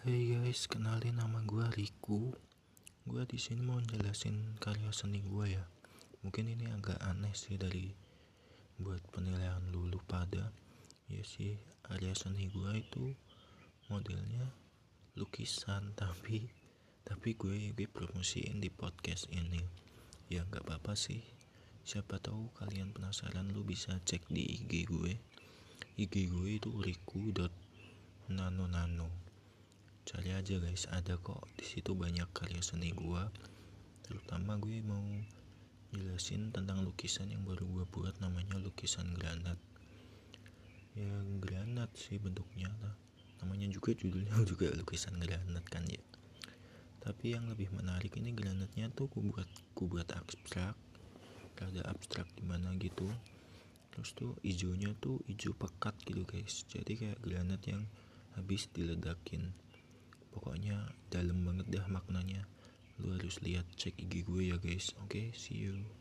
Hey guys, kenalin nama gue Riku. Gue di sini mau jelasin karya seni gue ya. Mungkin ini agak aneh sih dari buat penilaian lulu pada. Ya sih, karya seni gue itu modelnya lukisan tapi tapi gue gue promosiin di podcast ini. Ya nggak apa-apa sih. Siapa tahu kalian penasaran lu bisa cek di IG gue. IG gue itu riku.nano-nano cari aja guys ada kok di situ banyak karya seni gue terutama gue mau jelasin tentang lukisan yang baru gue buat namanya lukisan granat. Ya granat sih bentuknya lah namanya juga judulnya juga lukisan granat kan ya. Tapi yang lebih menarik ini granatnya tuh gue buat gue buat abstrak. Rada abstrak di mana gitu. Terus tuh hijaunya tuh hijau pekat gitu guys. Jadi kayak granat yang habis diledakin pokoknya dalam banget dah maknanya. Lu harus lihat cek IG gue ya guys. Oke okay, see you